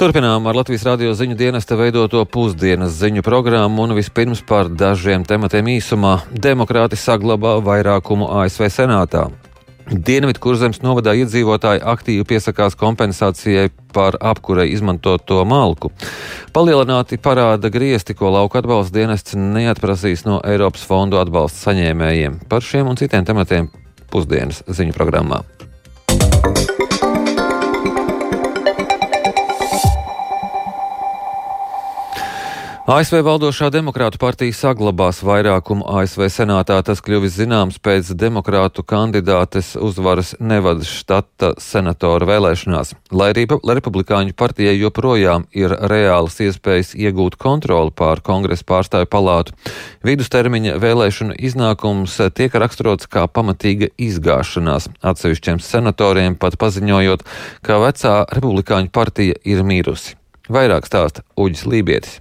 Turpinām ar Latvijas radio ziņu dienesta veidoto pusdienas ziņu programmu un vispirms par dažiem tematiem īsumā. Demokrāti saglabā vairākumu ASV senātā. Dienvidu kurzemes novadā iedzīvotāji aktīvi piesakās kompensācijai par apkurei izmantoto malku. Palielināti parāda griesti, ko lauka atbalsta dienests neatprasīs no Eiropas fondu atbalsta saņēmējiem. Par šiem un citiem tematiem pusdienas ziņu programmā. ASV valdošā demokrātu partija saglabās vairākumu ASV senātā. Tas kļuvis zināms pēc demokrātu kandidātes uzvaras Nevadas štata senatora vēlēšanās. Lai arī republikāņu partijai joprojām ir reālas iespējas iegūt kontroli pār kongresa pārstāju palātu, vidustermiņa vēlēšanu iznākums tiek raksturots kā pamatīga izgāšanās. Atsevišķiem senatoriem pat paziņojot, ka vecā republikāņu partija ir mīrusi. Vairāk stāsta Uģis Lībietis.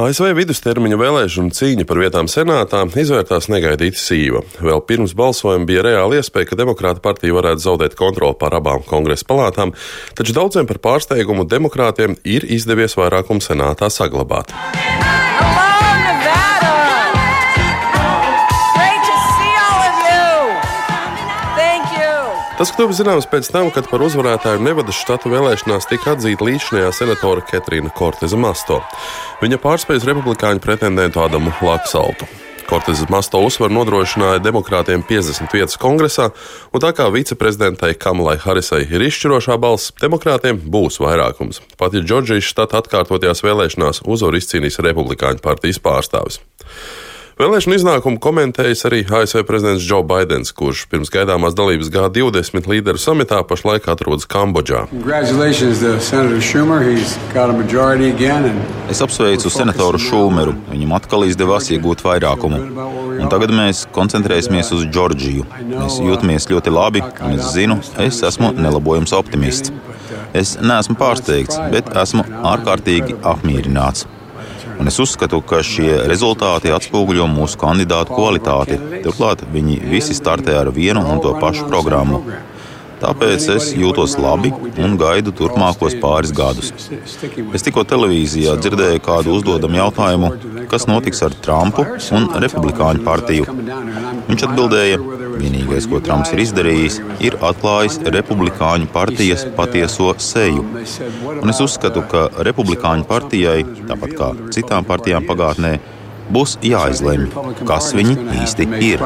ASV vidustermiņa vēlēšana cīņa par vietām senātā izvērtās negaidīti sīva. Vēl pirms balsojuma bija reāla iespēja, ka Demokrāta partija varētu zaudēt kontroli pār abām kongresa palātām, taču daudziem par pārsteigumu demokrātiem ir izdevies vairākumu senātā saglabāt. Tas kļuva zināms pēc tam, kad par uzvarētāju Nevadas štata vēlēšanās tika atzīta līdzinājā senatora Ketrīna Korteza Masto. Viņa pārspējas republikāņu pretendentu Adamu Laksaltu. Kortezes Masto uzvaru nodrošināja demokrātiem 50 vietas kongresā, un tā kā viceprezidentai Kamalai Harisai ir izšķirošā balss, demokrātiem būs vairākums. Pat ja Džordžijas štata atkārtotajās vēlēšanās uzvaru izcīnīs republikāņu partijas pārstāvis. Vēlēšanu iznākumu komentējis arī ASV prezidents Joe Bidenis, kurš pirms gaidāmās dalības G20 līderu samitā pašlaik atrodas Kambodžā. Es apsveicu senatoru Šūmeru. Viņam atkal izdevās iegūt vairākumu. Un tagad mēs koncentrēsimies uz Džordžiju. Mēs jūtamies ļoti labi, un es zinu, es esmu nelabojams optimists. Es neesmu pārsteigts, bet esmu ārkārtīgi apmierināts. Un es uzskatu, ka šie rezultāti atspoguļo mūsu kandidātu kvalitāti. Turklāt viņi visi startē ar vienu un to pašu programmu. Tāpēc es jūtos labi un gaidu turpmākos pāris gadus. Es tikko televīzijā dzirdēju kādu uzdodamu jautājumu, kas notiks ar Trumpu un Republikāņu partiju. Viņš atbildēja, Vienīgais, ko Trumps ir izdarījis, ir atklājis Republikāņu partijas patieso seju. Un es uzskatu, ka Republikāņu partijai, tāpat kā citām partijām pagātnē, būs jāizlemj, kas viņi īsti ir.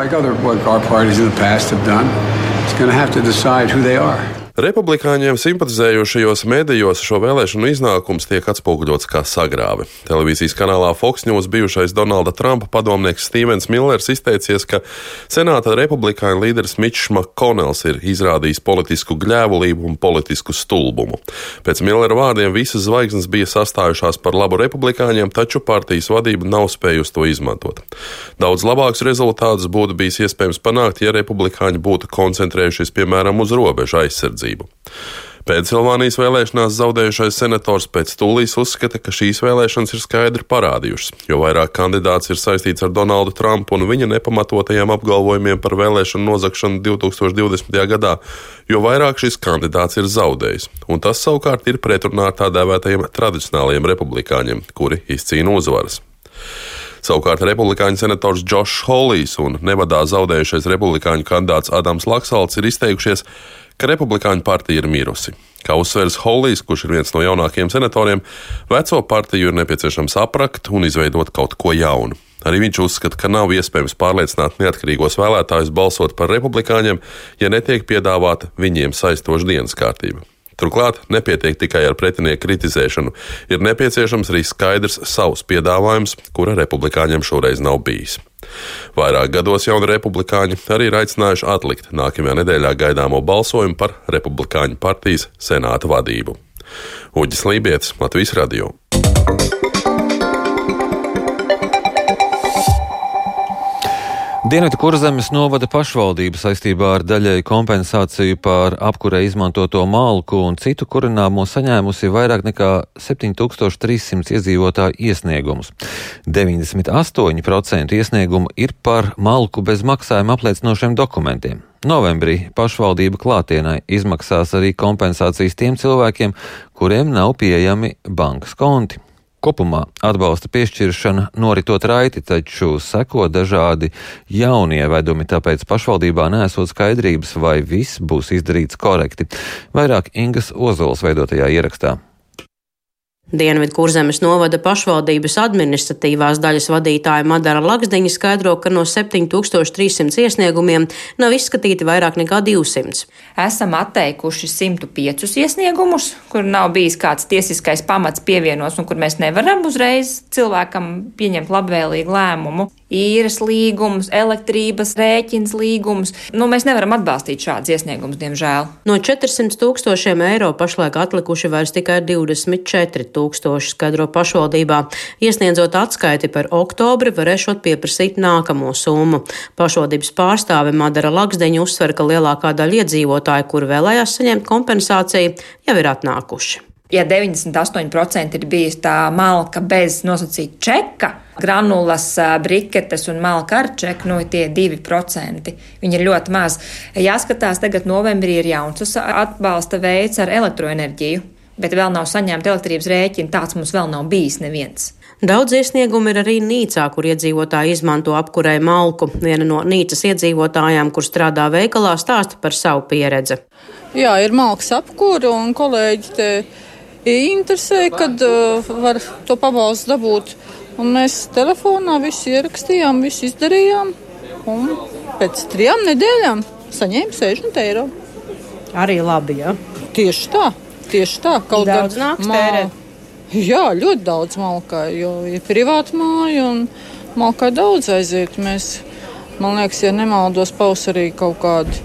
Republikāņiem simpatizējošajos medijos šo vēlēšanu iznākums tiek atspoguļots kā sagrāve. Televīzijas kanālā Fox News bijušais Donalda Trumpa padomnieks Stevens Millers izteicies, ka senāta republikāņu līderis Mičs Makonels ir izrādījis politisku gļēvulību un politisku stulbumu. Pēc Millera vārdiem visas zvaigznes bija sastājušās par labu republikāņiem, taču partijas vadība nav spējusi to izmantot. Daudz labāks rezultātus būtu bijis iespējams panākt, ja republikāņi būtu koncentrējušies piemēram uz robežu aizsardzību aizsardzību. Pensilvānijas vēlēšanās zaudējušais senators pēc tūlīs uzskata, ka šīs vēlēšanas ir skaidri parādījušas, jo vairāk kandidāts ir saistīts ar Donaldu Trumpu un viņa nepamatotajiem apgalvojumiem par vēlēšanu nozagšanu 2020. gadā, jo vairāk šis kandidāts ir zaudējis. Un tas savukārt ir pretrunā tā dēvētajiem tradicionālajiem republikāņiem, kuri izcīna uzvaras. Savukārt republikāņu senators Džošs Holijs un Nevadā zaudējušais republikāņu kandidāts Adams Laksalts ir izteikušies, ka Republikāņu partija ir mirusi. Kā uzsvers Holijs, kurš ir viens no jaunākajiem senatoriem, veco partiju ir nepieciešams aprakt un izveidot kaut ko jaunu. Arī viņš uzskata, ka nav iespējams pārliecināt neatkarīgos vēlētājus balsot par republikāņiem, ja netiek piedāvāta viņiem saistoša dienas kārtība. Turklāt nepietiek tikai ar pretinieku kritizēšanu, ir nepieciešams arī skaidrs savs piedāvājums, kura republikāņiem šoreiz nav bijis. Vairāk gados jauni republikāņi arī ir aicinājuši atlikt nākamajā nedēļā gaidāmo balsojumu par republikāņu partijas senāta vadību. Uģis Lībijams, Latvijas Radio. Dienvidu kurzemes novada pašvaldība saistībā ar daļai kompensāciju par apkurē izmantoto malku un citu kurināmo saņēmusi vairāk nekā 7300 iedzīvotāju iesniegumus. 98% iesniegumu ir par malku bez maksājuma apliecinošiem dokumentiem. Novembrī pašvaldība klātienē izmaksās arī kompensācijas tiem cilvēkiem, kuriem nav pieejami bankas konti. Kopumā atbalsta piešķiršana noritot raiti, taču seko dažādi jauni ievedumi, tāpēc pašvaldībā nesot skaidrības, vai viss būs izdarīts korekti. Vairāk Ingas Ozols veidotajā ierakstā. Dienvidu kurzemes novada pašvaldības administratīvās daļas vadītāja Madara Laksdiņa skaidro, ka no 7300 iesniegumiem nav izskatīti vairāk nekā 200. Esam atteikuši 105 iesniegumus, kur nav bijis kāds tiesiskais pamats pievienots un kur mēs nevaram uzreiz cilvēkam pieņemt labvēlīgu lēmumu īres līgumus, elektrības rēķins līgumus. Nu, mēs nevaram atbalstīt šādus iesniegumus, diemžēl. No 400 tūkstošiem eiro pašlaik atlikuši vairs tikai 24 tūkstoši, skaidro pašvaldībā. Iesniedzot atskaiti par oktobri, varēšot pieprasīt nākamo summu. Pašvaldības pārstāve Madara Laksdeņa uzsver, ka lielākā daļa iedzīvotāju, kur vēlējās saņemt kompensāciju, jau ir atnākuši. Ja 98% ir bijusi tā malka bez nosacīta čeka, granulas, briketes un malka ar čeku, nu, tie 2%. Viņi ir ļoti maz. Jāskatās, tagad novembrī ir jauns atbalsta veids ar elektroenerģiju, bet vēl nav saņemta elektrības rēķina. Tāds mums vēl nav bijis neviens. Daudz iesniegumu ir arī Nīcā, kur iedzīvotāji izmanto apkurei malku. Viena no Nīcas iedzīvotājām, kur strādā veikalā, stāsta par savu pieredzi. Jā, ir malks apkūra un kolēģi te interesē, kad uh, var to pabalstu dabūt. Un mēs telefonā visu ierakstījām, visu izdarījām. Un pēc trijām nedēļām saņēmu 60 eiro. Arī labi, ja? Tieši tā, tieši tā. Kaut daudz nāks mā... tērēt. Jā, ļoti daudz malkā, jo ir privāta māja un malkā daudz aiziet. Mēs, man liekas, ja nemaldos, pausarī kaut kādi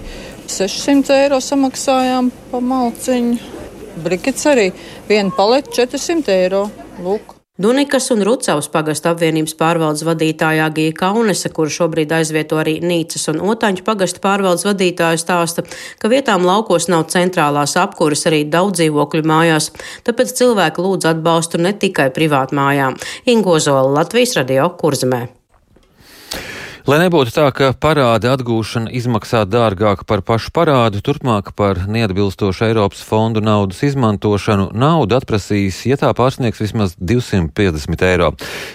600 eiro samaksājām pa malciņu. Brikets arī viena paleta 400 eiro. Lūk. Dunikas un Rucavas pagasta apvienības pārvaldes vadītājā Gija Kaunese, kur šobrīd aizvieto arī Nīcas un Otaņu pagasta pārvaldes vadītāju stāsta, ka vietām laukos nav centrālās apkuras arī daudz dzīvokļu mājās, tāpēc cilvēki lūdz atbalstu ne tikai privātmājām. Ingozola Latvijas radio Kurzemē. Lai nebūtu tā, ka parāda atgūšana izmaksā dārgāk par pašu parādu, turpmāk par neatbilstošu Eiropas fondu naudas izmantošanu naudu atprasīs, ja tā pārsniegs vismaz 250 eiro.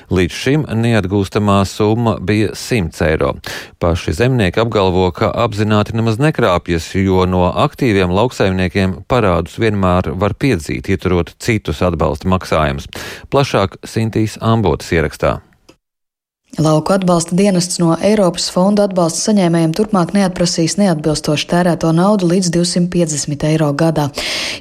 Līdz šim neatgūstamā summa bija 100 eiro. Paši zemnieki apgalvo, ka apzināti nemaz nekrāpjas, jo no aktīviem lauksaimniekiem parādus vienmēr var piedzīt, ieturot citus atbalsta maksājumus. Plašāk Sintīs Ambotas ierakstā. Lauku atbalsta dienests no Eiropas fonda atbalsta saņēmējiem turpmāk neatprasīs neatbilstoši tērēto naudu līdz 250 eiro gadā.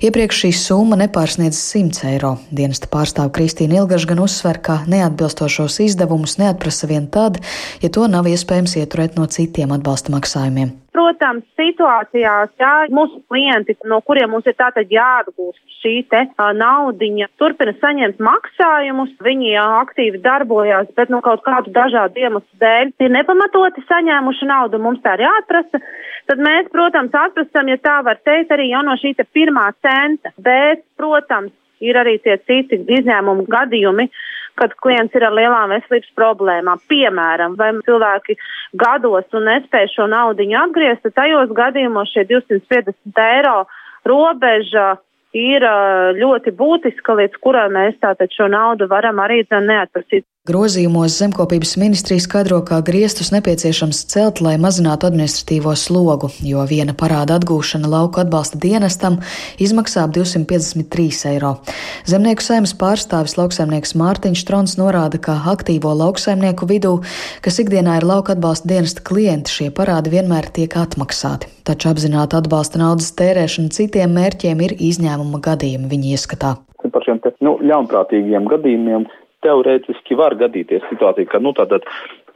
Iepriekš šī summa nepārsniedz 100 eiro. Dienesta pārstāve Kristīna Ilgaša gan uzsver, ka neatbilstošos izdevumus neatprasa vien tad, ja to nav iespējams ieturēt no citiem atbalsta maksājumiem. Protams, situācijās, ja mūsu klienti, no kuriem mums ir tātad jāatgūst šī te uh, naudiņa, turpina saņemt maksājumus, viņi jā, aktīvi darbojās, bet nu, kaut kādu dažādu iemeslu dēļ ir nepamatoti saņēmuši naudu, mums tā ir jāatprasa, tad mēs, protams, atprasam, ja tā var teikt, arī jau no šī te pirmā centa, bet, protams, ir arī tie citi izņēmumu gadījumi, kad klients ir ar lielām veselības problēmām. Piemēram, vai cilvēki gados un nespēj šo naudu atgriezt, tad tajos gadījumos šie 250 eiro robeža ir ļoti būtiska, līdz kurai mēs tātad šo naudu varam arī neatprasīt. Grozījumos zemkopības ministrija skaidro, ka griestus nepieciešams celt, lai mazinātu administratīvo slogu, jo viena parāda atgūšana lauku atbalsta dienestam izmaksā ap 253 eiro. Zemnieku saimnes pārstāvis lauksaimnieks Mārtiņš Trons norāda, ka aktīvo lauksaimnieku vidū, kas ikdienā ir lauka atbalsta dienesta klienti, šie parādi vienmēr tiek atmaksāti. Taču apzināta atbalsta naudas tērēšana citiem mērķiem ir izņēmuma gadījumi viņa ieskatā. Par šiem te, nu, ļaunprātīgiem gadījumiem teorētiski var gadīties situācija, ka, nu, tātad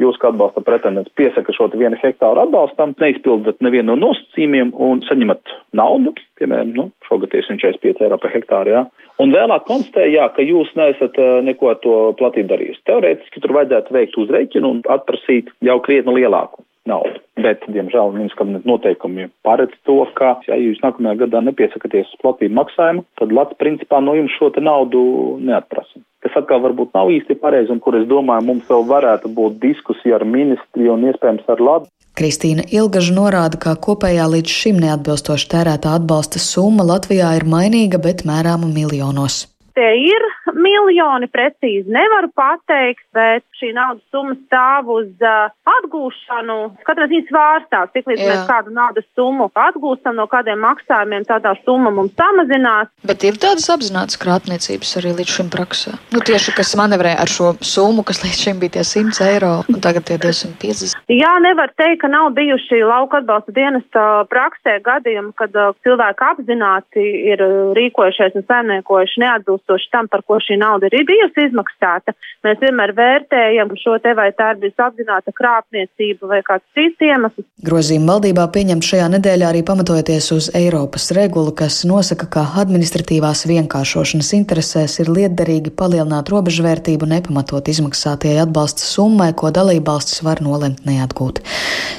jūs kā atbalsta pretendents piesaka šo vienu hektāru atbalstam, neizpildat nevienu no nosacījumiem un saņemat naudu, piemēram, nu, šogad ir 145 eiro par hektāru, jā. Un vēlāk konstatēja, ka jūs neesat neko to platību darījusi. Teorētiski tur vajadzētu veikt uzreikinu un atprasīt jau krietni lielāku naudu. Bet, diemžēl, kabineta noteikumi paredz to, ka, ja jūs nākamajā gadā nepiesakaties uz platību maksājumu, tad Latvijas principā no jums šo naudu neatprasa kas atkal varbūt nav īsti pareizi un kur es domāju, mums vēl varētu būt diskusija ar ministriju un iespējams ar Latviju. Kristīna Ilgaža norāda, ka kopējā līdz šim neatbilstoši tērētā atbalsta summa Latvijā ir mainīga, bet mērāma miljonos. Tie ir miljoni, precīzi nevaru pateikt, bet šī naudas summa stāv uz uh, atgūšanu. Katrā ziņā svārstās, tik līdz Jā. mēs kādu naudas summu atgūstam no kādiem maksājumiem, tādā summa mums samazinās. Bet ir tādas apzinātas krāpniecības arī līdz šim praksē. Nu, tieši kas manevrē ar šo summu, kas līdz šim bija tie 100 eiro un tagad tie 250. Jā, nevar teikt, ka nav bijuši lauka atbalsta dienesta praksē gadījumi, kad uh, cilvēki apzināti ir rīkojušies un saimniekojuši neatbilstoši tam, par ko šī nauda ir bijusi izmaksāta. Mēs vienmēr vērtējam šo te vai tā ir bijusi apzināta krāpniecība vai kāds cits iemesls. Grozījuma valdībā pieņemt šajā nedēļā arī pamatojoties uz Eiropas regulu, kas nosaka, ka administratīvās vienkāršošanas interesēs ir lietderīgi palielināt robežvērtību nepamatot izmaksātajai atbalsta summai, ko dalībvalstis var nolemt neatgūt.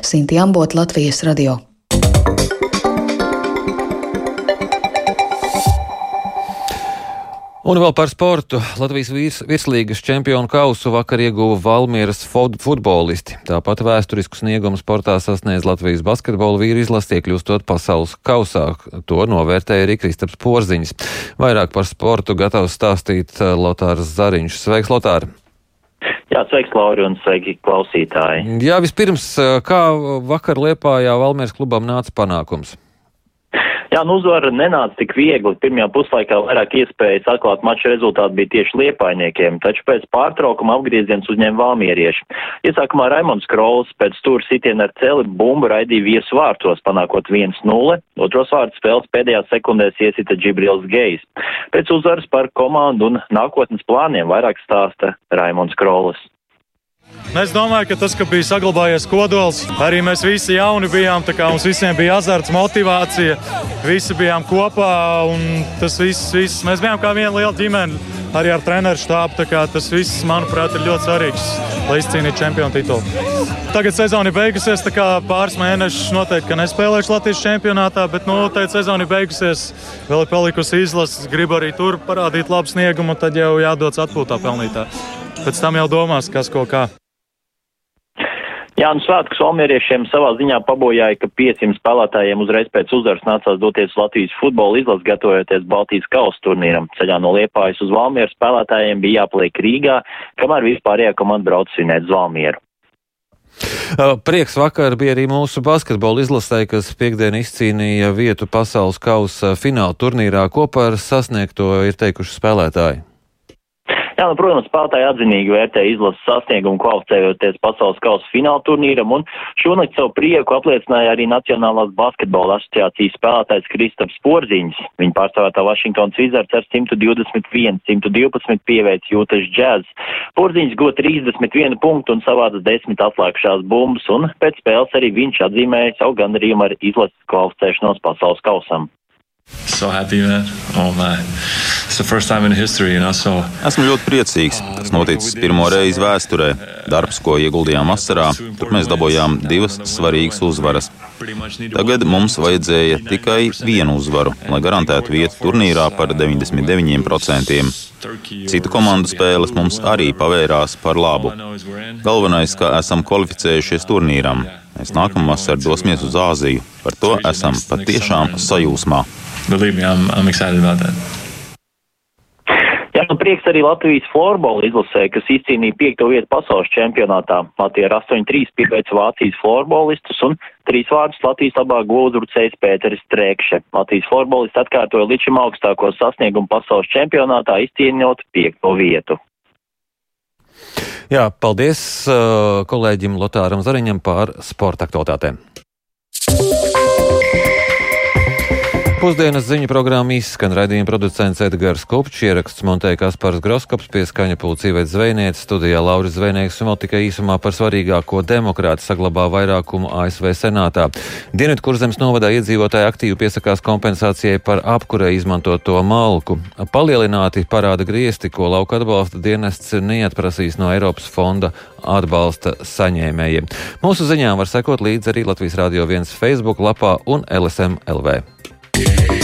Sinti Ambot, Latvijas radio. Un vēl par sportu. Latvijas virs, virslīgas čempionu kausu vakar ieguva Valmieras futbolisti. Tāpat vēsturisku sniegumu sportā sasniedz Latvijas basketbola vīru izlastie, kļūstot pasaules kausā. To novērtēja arī Kristaps Porziņš. Vairāk par sportu gatavs stāstīt eh, Lotārs Zariņš. Sveiks, Lotār! Jā, sveiks, Lauri, un sveiki, klausītāji. Jā, vispirms, eh, kā vakar Liepājā Valmieras klubam nāca panākums? Jā, nu uzvara nenāca tik viegli. Pirmajā puslaikā vairāk iespējas atklāt maču rezultātu bija tieši liepainiekiem, taču pēc pārtraukuma apgrieziens uzņēma valmierieši. Iesākumā Raimons Krols pēc stūra sitiena ar celi bumbu raidīja viesu vārtos, panākot 1-0. Otros vārds spēles pēdējās sekundēs iesita Džibrils Gejs. Pēc uzvaras par komandu un nākotnes plāniem vairāk stāsta Raimons Krolis. Es domāju, ka tas, ka bija saglabājies kodols, arī mēs visi jauni bijām, mums visiem bija azarts, motivācija, visi bijām kopā un tas viss, viss mēs bijām kā viena liela ģimene, arī ar treneru štābu, tas viss, manuprāt, ir ļoti svarīgs, lai izcīnītu čempionu titulu. Tagad sezona ir beigusies, tā kā pāris mēnešus noteikti, nespēlēšu Latvijas čempionātā, bet, nu, teikt, sezona ir beigusies, vēl ir palikusi izlases, gribu arī tur parādīt labu sniegumu, tad jau jādodas atpūtā pelnītā. Pēc tam jau domās, kas ko kā. Jā, un svētku someriešiem savā ziņā pabojāja, ka 500 spēlētājiem uzreiz pēc uzvaras nācās doties Latvijas futbola izlases gatavojoties Baltijas kausa turnīram. Ceļā no Liepājas uz Valmieru spēlētājiem bija jāpaliek Rīgā, kamēr vispārējā komanda brauc svinēt uz Valmieru. Prieks vakar bija arī mūsu basketbola izlasē, kas piekdien izcīnīja vietu pasaules kausa fināla turnīrā. Ko par sasniegto ir teikuši spēlētāji? Jā, nu, protams, spēlētāji atzinīgi vērtē izlases sasniegumu kvalificējoties pasaules kausa fināla turnīram, un šonakt savu prieku apliecināja arī Nacionālās basketbola asociācijas spēlētājs Kristaps Porziņš. Viņa pārstāvētā Vašingtons Wizards ar 121, 112 pieveic jūtas džēz. Porziņš go 31 punktu un savādas 10 atslēgšās bumbas, un pēc spēles arī viņš atzīmēja savu gandarījumu ar izlases kvalificēšanos pasaules kausam. So happy, man. Oh, man. History, you know, so, Esmu ļoti priecīgs. Tas noticis pirmo reizi vēsturē. Darbs, ko ieguldījām vasarā, tur mēs dabūjām divas svarīgas uzvaras. Tagad mums vajadzēja tikai vienu uzvaru, lai garantētu vietu turnīrā par 99%. Citu komandu spēles mums arī pavērās par labu. Galvenais, ka esam kvalificējušies turnīram. Mēs nākamvasar dosimies uz Āziju. Par to esam patiešām sajūsmā. Believe me, I'm, I'm excited about that. Prieks arī Latvijas florbola izlasē, kas izcīnīja piekto vietu pasaules čempionātā. Latvija ar 8-3 pieveica Vācijas florbolistus un trīs vārdus Latvijas labā gūzrucējs Pēteris Trēkše. Latvijas florbolists atkārtoja līdz šim augstāko sasniegumu pasaules čempionātā, izcīnot piekto vietu. Jā, paldies uh, kolēģim Lotāram Zariņam par sporta aktualitātēm. Pusdienas ziņu programma izskan raidījuma producents Edgars Kopčs, ieraksts montēja Kaspars Groskops, pieskaņa pulcīvēc zvejniece, studijā Lauris Zvejnieks un vēl tikai īsumā par svarīgāko demokrāti saglabā vairākumu ASV senātā. Dienvidkurzemes novadā iedzīvotāji aktīvi piesakās kompensācijai par apkurē izmantoto malku. Palielināti parāda griesti, ko lauka atbalsta dienests neatprasīs no Eiropas fonda atbalsta saņēmējiem. Mūsu ziņām var sekot līdzi arī Latvijas Rādio 1 Facebook lapā un LSM LV. Yeah.